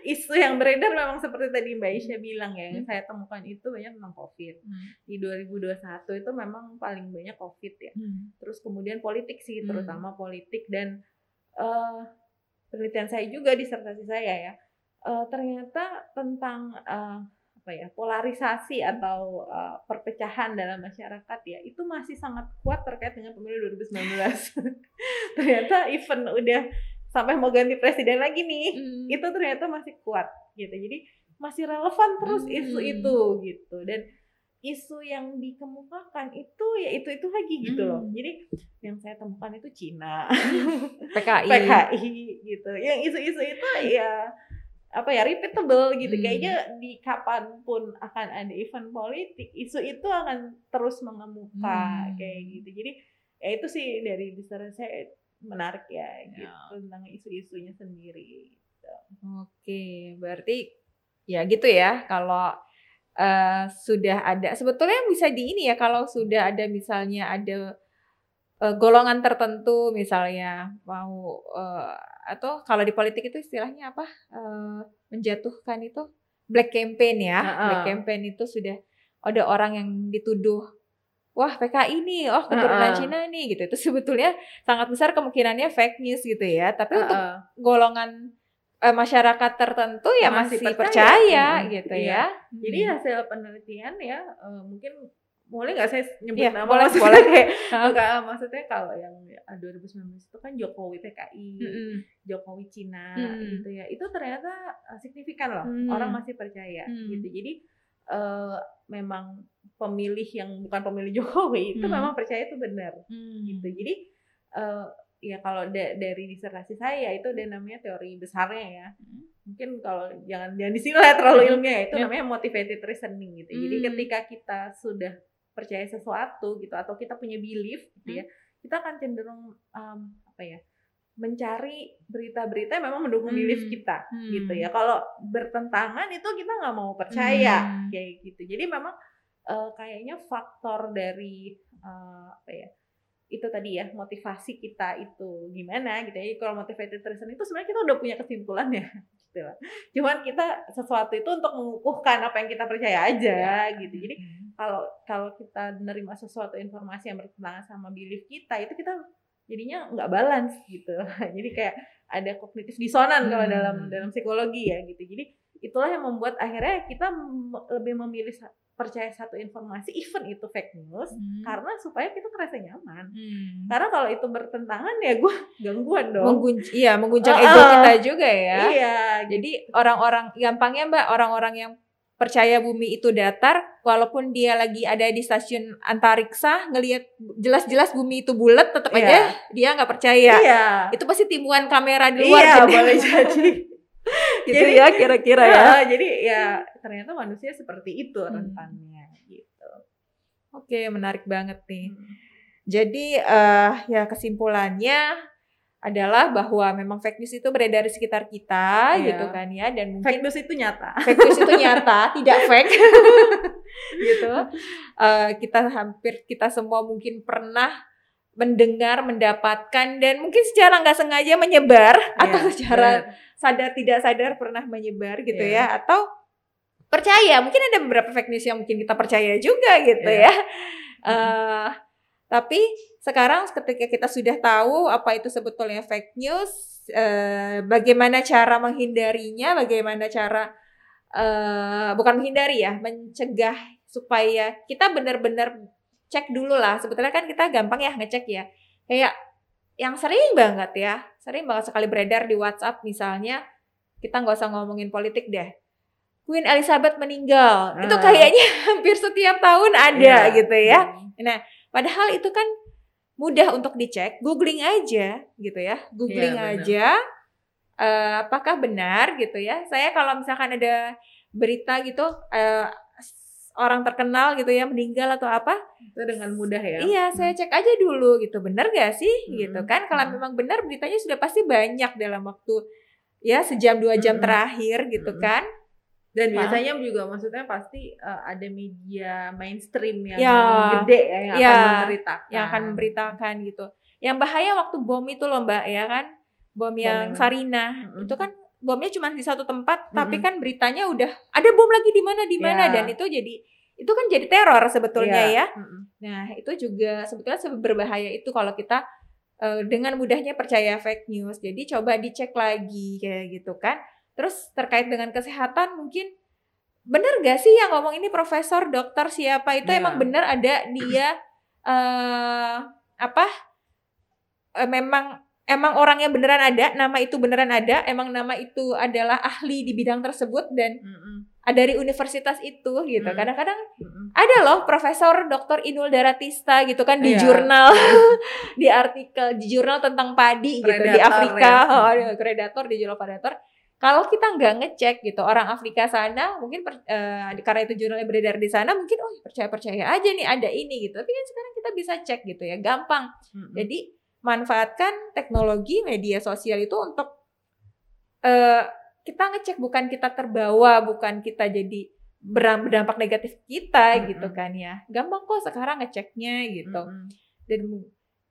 isu yang beredar memang seperti tadi Mbak Isya bilang ya, yang Hmm. saya temukan itu banyak tentang COVID. Hmm. Di 2021 itu memang paling banyak COVID ya. Hmm. Terus kemudian politik sih, Hmm. terutama politik dan eh, penelitian saya juga disertasi saya ya. eh, ternyata tentang eh, apa ya polarisasi atau eh, perpecahan dalam masyarakat ya itu masih sangat kuat terkait dengan pemilu 2019. (laughs) ternyata even udah sampai mau ganti presiden lagi nih, Hmm. itu ternyata masih kuat gitu. Jadi masih relevan terus Hmm. isu itu gitu dan isu yang dikemukakan itu ya itu itu lagi gitu loh. Hmm. Jadi yang saya temukan itu Cina, (laughs) PKI. PKI gitu. Yang isu-isu itu ya apa ya repeatable gitu. Hmm. Kayaknya di kapan pun akan ada event politik, isu itu akan terus mengemuka Hmm. kayak gitu. Jadi ya itu sih dari besar saya menarik ya, gitu Ya. tentang isu-isunya sendiri. Oke, berarti ya gitu ya. Kalau eh, sudah ada, sebetulnya bisa di ini ya. Kalau sudah ada misalnya ada eh, golongan tertentu, misalnya mau eh, atau kalau di politik itu istilahnya apa? Eh, menjatuhkan itu black campaign ya. Ha-ha. Black campaign itu sudah ada orang yang dituduh. Wah PKI nih, oh keturunan Ha-ha. Cina nih gitu. Itu sebetulnya sangat besar kemungkinannya fake news gitu ya. Tapi untuk Heeh. golongan eh, masyarakat tertentu ya Masih masih, percaya. percaya, Mm, gitu iya. ya. Jadi hasil penelitian ya eh, mungkin boleh nggak saya nyebut Iya, nama boleh, maksudnya boleh. (laughs) enggak, maksudnya kalau yang ah, 2019 itu kan Jokowi PKI, Mm-mm. Jokowi Cina Hmm. gitu ya. Itu ternyata eh, signifikan loh. Hmm. Orang masih percaya Hmm. gitu. Jadi eh, memang pemilih yang bukan pemilih (laughs) Jokowi itu Hmm. memang percaya itu benar Hmm. gitu. Jadi eh, ya kalau da- dari disertasi saya itu ada namanya teori besarnya ya. Hmm. Mungkin kalau jangan jangan disilah ya terlalu (laughs) ilmiah ya, itu Ya. namanya motivated reasoning gitu. Jadi Hmm. ketika kita sudah percaya sesuatu gitu atau kita punya belief gitu ya, kita akan cenderung um, apa ya? mencari berita-berita yang memang mendukung Hmm. belief kita Hmm. gitu ya. Kalau bertentangan itu kita nggak mau percaya Hmm. kayak gitu. Jadi memang eh, kayaknya faktor dari eh, apa ya itu tadi ya motivasi kita itu gimana gitu ya. Kalau motivated person itu sebenarnya kita udah punya kesimpulannya (laughs) gitu lah. Cuman kita sesuatu itu untuk mengukuhkan apa yang kita percaya aja ya. gitu. Jadi kalau kalau kita menerima sesuatu informasi yang bertentangan sama belief kita itu kita jadinya nggak balance gitu. (laughs) Jadi kayak ada kognitif disonan kalau dalam Hmm. dalam psikologi ya gitu. Jadi itulah yang membuat akhirnya kita lebih memilih percaya satu informasi even itu fake news Hmm. karena supaya kita merasa nyaman. Hmm. Karena kalau itu bertentangan ya gue (laughs) gangguan dong. Menggunc- iya mengguncang Uh-uh. ego kita juga ya. Iya, Jadi orang-orang gampangnya Mbak, orang-orang yang percaya bumi itu datar, walaupun dia lagi ada di stasiun antariksa, ngelihat jelas-jelas bumi itu bulat, tetap Iya. aja dia nggak percaya. iya. Itu pasti timuan kamera di luar Iya, jendela. boleh (laughs) jadi. (laughs) gitu Jadi- ya kira-kira ya. Nah, jadi ya ternyata manusia seperti itu Hmm. rentannya gitu. Oke, menarik banget nih. Hmm. Jadi eh ya kesimpulannya adalah bahwa memang fake news itu beredar di sekitar kita Iya. gitu kan ya dan mungkin Fake news itu nyata. fake news itu nyata, (laughs) tidak fake. (laughs) gitu. Eh, kita hampir kita semua mungkin pernah mendengar, mendapatkan dan mungkin secara nggak sengaja menyebar atau Iya, secara benar. Sadar tidak sadar pernah menyebar gitu Iya. ya. Atau percaya mungkin ada beberapa fake news yang mungkin kita percaya juga gitu Iya. ya. (laughs) Eh, tapi sekarang ketika kita sudah tahu apa itu sebetulnya fake news eh, bagaimana cara menghindarinya bagaimana cara eh, bukan menghindari ya mencegah supaya kita benar-benar cek dulu lah. Sebetulnya kan kita gampang ya ngecek ya. Kayak yang sering banget ya sering banget sekali beredar di WhatsApp misalnya kita nggak usah ngomongin politik deh Queen Elizabeth meninggal itu Ah. kayaknya (laughs) hampir setiap tahun ada Iya. gitu ya Hmm. padahal itu kan mudah untuk dicek googling aja gitu ya googling benar. aja eh, apakah benar gitu ya saya kalau misalkan ada berita gitu s- orang terkenal gitu ya meninggal atau apa Itu dengan mudah ya. Iya, saya cek aja dulu gitu. Bener gak sih? Hmm. Gitu kan. Kalau Hmm. memang benar beritanya sudah pasti banyak dalam waktu ya sejam dua jam Hmm. terakhir gitu Hmm. kan. Dan Nah. biasanya juga maksudnya pasti uh, ada media mainstream yang Ya. gede ya yang Ya. akan memberitakan. Yang akan memberitakan gitu. Yang bahaya waktu bom itu loh Mbak ya kan. Bom yang Sarina. Mm-mm. Itu kan bomnya cuma di satu tempat tapi Mm-mm. kan beritanya udah ada bom lagi di mana di mana Ya. dan itu jadi itu kan jadi teror sebetulnya Iya. ya. Mm-mm. Nah, itu juga sebetulnya berbahaya itu kalau kita eh, dengan mudahnya percaya fake news. Jadi coba dicek lagi kayak gitu kan. Terus terkait dengan kesehatan mungkin benar gak sih yang ngomong ini profesor, dokter siapa itu Iya. emang benar ada dia eh apa? eh, memang emang orangnya beneran ada, nama itu beneran ada, emang nama itu adalah ahli di bidang tersebut dan Mm-mm. dari universitas itu gitu. Hmm. Kadang-kadang Mm-mm. ada loh Profesor Dr. Inul Daratista gitu kan di Iya. jurnal (laughs) di artikel di jurnal tentang padi gitu di Predator Afrika ya. oh, predator di jurnal predator kalau kita nggak ngecek gitu orang Afrika sana mungkin per- eh, karena itu jurnalnya beredar di sana mungkin oh percaya percaya aja nih ada ini gitu tapi kan sekarang kita bisa cek gitu ya gampang Mm-mm. jadi manfaatkan teknologi media sosial itu untuk eh kita ngecek bukan kita terbawa, bukan kita jadi berdampak negatif kita Mm-mm. gitu kan ya. Gampang kok sekarang ngeceknya gitu. Mm-mm. Dan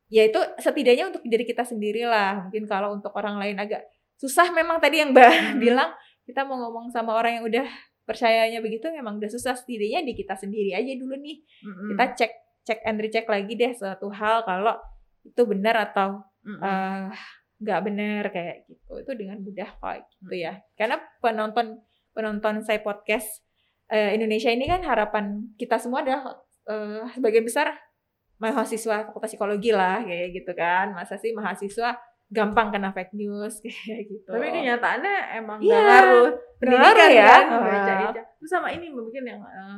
ya itu setidaknya untuk diri kita sendiri lah. Mungkin kalau untuk orang lain agak susah memang tadi yang Mbak Mm-mm. bilang kita mau ngomong sama orang yang udah percayanya begitu memang udah susah setidaknya di kita sendiri aja dulu nih Mm-mm. kita cek cek and recheck lagi deh suatu hal kalau itu benar atau eh, nggak benar kayak gitu. Itu dengan mudah kok gitu ya. Karena penonton penonton saya podcast eh, Indonesia ini kan harapan kita semua adalah eh, sebagian besar mahasiswa fakultas psikologi lah kayak gitu kan. Masa sih mahasiswa gampang kena fake news (laughs) kayak gitu. Tapi kenyataannya emang Iya, nggak ngaruh. pendidikan ngaruh ya. kan, baca-baca. Terus sama ini mungkin yang eh,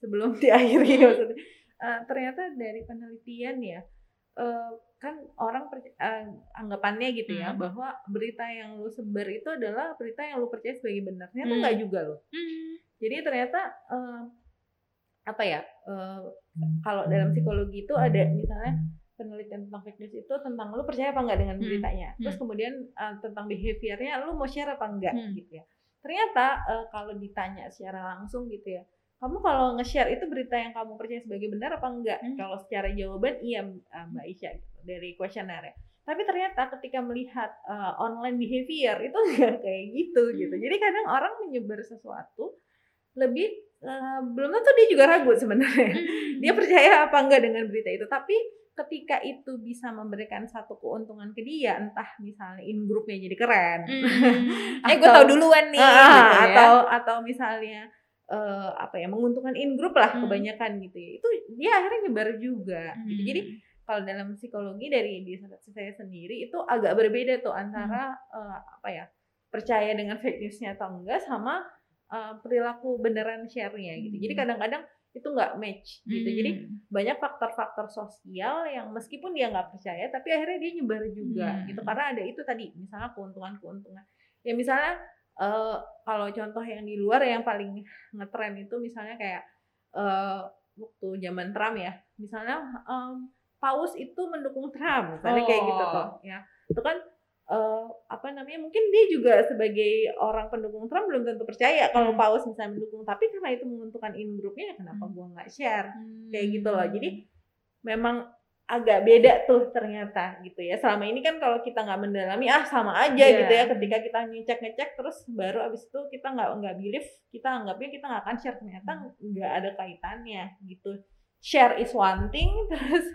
sebelum (laughs) diakhiri maksudnya, eh, ternyata dari penelitian ya, eh, kan orang perc- eh, anggapannya gitu ya Hmm. bahwa berita yang lu sebar itu adalah berita yang lu percaya sebagai benar. Ternyata Hmm. nggak juga loh. Hmm. Jadi ternyata eh, apa ya? eh, kalau dalam psikologi itu ada misalnya penelitian tentang fake news itu tentang lu percaya apa enggak dengan Hmm. beritanya. Terus Hmm. kemudian eh, tentang behaviornya lu mau share apa enggak Hmm. gitu ya. Ternyata eh, kalau ditanya secara langsung gitu ya, kamu kalau nge-share itu berita yang kamu percaya sebagai benar apa enggak? Hmm. Kalau secara jawaban iya uh, Mbak Isya gitu, dari kuesioner ya. Tapi ternyata ketika melihat uh, online behavior itu (laughs) enggak kayak gitu gitu. Hmm. Jadi kadang orang menyebar sesuatu lebih uh, belum tentu dia juga ragu sebenarnya. (laughs) Dia percaya apa enggak dengan berita itu, tapi ketika itu bisa memberikan satu keuntungan ke dia, entah misalnya in grupnya jadi keren, Hmm. (laughs) eh gue tau duluan nih Ah, gitu ya. atau atau misalnya eh, apa ya menguntungkan in grup lah Hmm. kebanyakan gitu ya itu dia akhirnya nyebar juga gitu Hmm. jadi kalau dalam psikologi dari disertasi saya sendiri itu agak berbeda tuh antara Hmm. eh, apa ya percaya dengan fake newsnya atau enggak sama eh, perilaku beneran share-nya gitu jadi Hmm. kadang-kadang itu nggak match gitu jadi Hmm. banyak faktor-faktor sosial yang meskipun dia nggak percaya tapi akhirnya dia nyebar juga Hmm. gitu karena ada itu tadi misalnya keuntungan-keuntungan ya misalnya eh, kalau contoh yang di luar yang paling ngetren itu misalnya kayak eh, waktu zaman Trump ya misalnya em, Paus itu mendukung Trump misalnya kayak gitu Oh. tuh ya itu kan eh, apa namanya mungkin dia juga sebagai orang pendukung Trump belum tentu percaya kalau Hmm. Paus misalnya mendukung tapi karena itu menguntungkan in grupnya ya kenapa Hmm. gua nggak share kayak Hmm. gitu loh. Jadi memang agak beda tuh ternyata gitu ya. Selama ini kan kalau kita nggak mendalami ah sama aja Iya. gitu ya. Ketika kita ngecek ngecek terus baru abis itu kita nggak nggak believe, kita anggapnya kita nggak akan share ternyata Hmm. nggak ada kaitannya gitu. Share is one thing (laughs) terus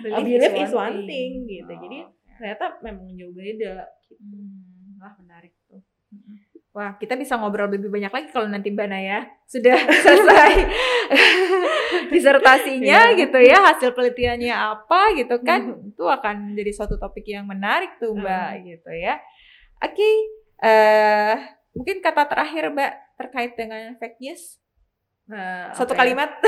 Belief belief is one thing, gitu. Oh, Jadi oke. ternyata memang jauh beda. Hmm, wah menarik tuh. Wah, kita bisa ngobrol lebih banyak lagi kalau nanti Mbak Naya sudah (laughs) selesai (laughs) disertasinya Iya. gitu ya, hasil penelitiannya apa gitu kan. Itu akan jadi suatu topik yang menarik tuh Mbak gitu ya. Oke, eh mungkin kata terakhir Mbak terkait dengan fake news. Nah, Satu ya? kalimat. (laughs)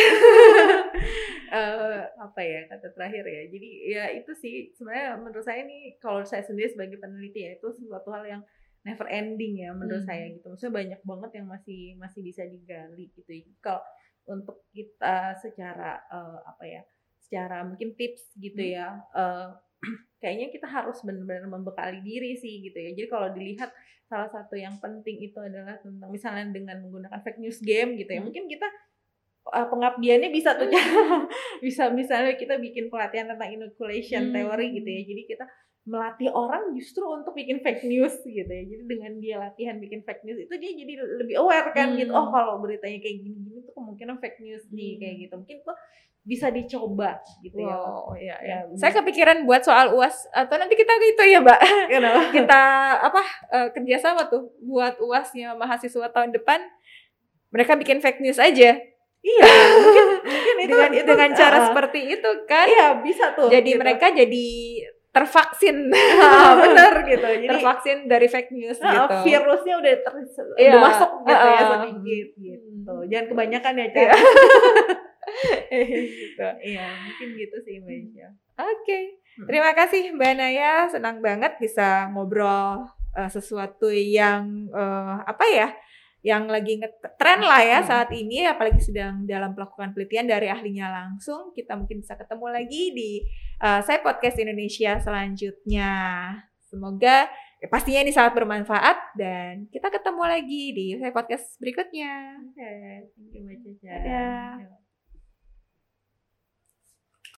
eh apa ya kata terakhir ya jadi ya itu sih sebenarnya menurut saya nih kalau saya sendiri sebagai peneliti ya itu sesuatu hal yang never ending ya menurut Hmm. saya gitu maksudnya banyak banget yang masih masih bisa digali gitu kalau untuk kita secara eh, apa ya secara mungkin tips gitu Hmm. ya eh, (clears throat) kayaknya kita harus benar-benar membekali diri sih gitu ya jadi kalau dilihat salah satu yang penting itu adalah tentang misalnya dengan menggunakan fake news game gitu ya Hmm. mungkin kita uh, pengabdiannya bisa tuh (laughs) bisa misalnya kita bikin pelatihan tentang inoculation Hmm. teori gitu ya jadi kita melatih orang justru untuk bikin fake news gitu ya jadi dengan dia latihan bikin fake news itu dia jadi lebih aware kan Hmm. gitu oh kalau beritanya kayak gini-gini tuh kemungkinan fake news nih Hmm. kayak gitu mungkin tuh bisa dicoba gitu ya Wow, iya, Ya, ya. Saya kepikiran buat soal UAS atau nanti kita gitu ya, Mbak. Kenapa? (laughs) (laughs) kita apa eh, kerjasama tuh buat uasnya mahasiswa tahun depan mereka bikin fake news aja iya mungkin mungkin (laughs) itu dengan itu, dengan cara uh, seperti itu kan iya bisa tuh jadi gitu. mereka jadi tervaksin Ah, (laughs) bener gitu jadi tervaksin dari fake news Ah, gitu virusnya udah ter Iya. udah masuk gitu ya Ah. sedikit gitu. Hmm. Jangan kebanyakan ya, Cak. (laughs) Iya. gitu. Iya, mungkin gitu sih Mbak Isya. Oke, Hmm. terima kasih Mbak Naya. Senang banget bisa ngobrol eh, sesuatu yang eh, apa ya, yang lagi ngetren lah ya Hmm. saat ini, apalagi sedang dalam melakukan penelitian dari ahlinya langsung. Kita mungkin bisa ketemu lagi di eh, saya podcast Indonesia selanjutnya. Semoga ya, pastinya ini sangat bermanfaat dan kita ketemu lagi di saya podcast berikutnya. Oke, thank you Mbak Caca.